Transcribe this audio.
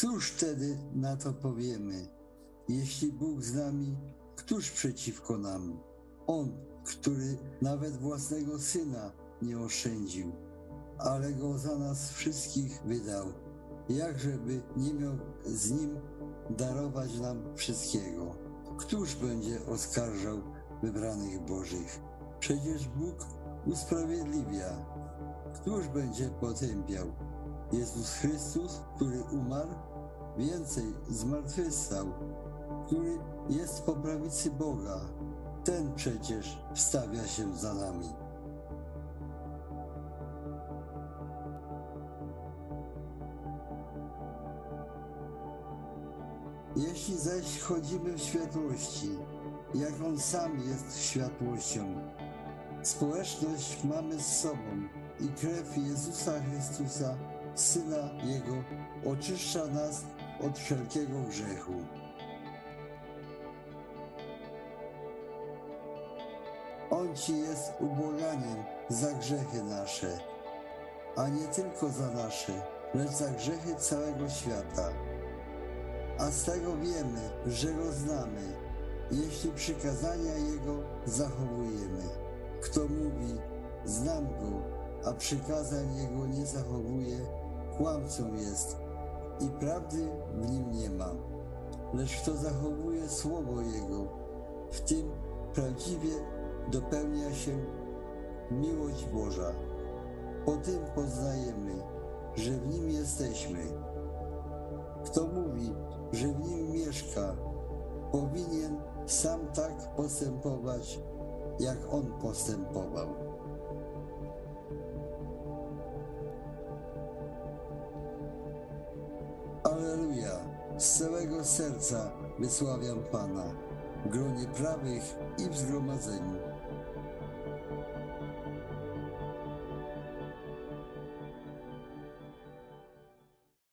Cóż wtedy na to powiemy? Jeśli Bóg z nami, któż przeciwko nam? On, który nawet własnego syna nie oszczędził, ale go za nas wszystkich wydał. Jakżeby nie miał z nim darować nam wszystkiego? Któż będzie oskarżał wybranych Bożych? Przecież Bóg usprawiedliwia. Któż będzie potępiał? Jezus Chrystus, który umarł, więcej zmartwychwstał, który jest po prawicy Boga, ten przecież wstawia się za nami. Jeśli zaś chodzimy w światłości, jak On sam jest światłością, społeczność mamy z sobą i krew Jezusa Chrystusa, Syna Jego, oczyszcza nas od wszelkiego grzechu. On Ci jest ubłaganiem za grzechy nasze, a nie tylko za nasze, lecz za grzechy całego świata. A z tego wiemy, że Go znamy, jeśli przykazania Jego zachowujemy. Kto mówi, znam Go, a przykazań Jego nie zachowuje, kłamcą jest i prawdy w nim nie ma. Lecz kto zachowuje Słowo Jego, w tym prawdziwie dopełnia się miłość Boża. Po tym poznajemy, że w Nim jesteśmy. Kto mówi, że w Nim mieszka, powinien sam tak postępować, jak On postępował. Z całego serca wysławiam Pana w gronie prawych i w zgromadzeniu.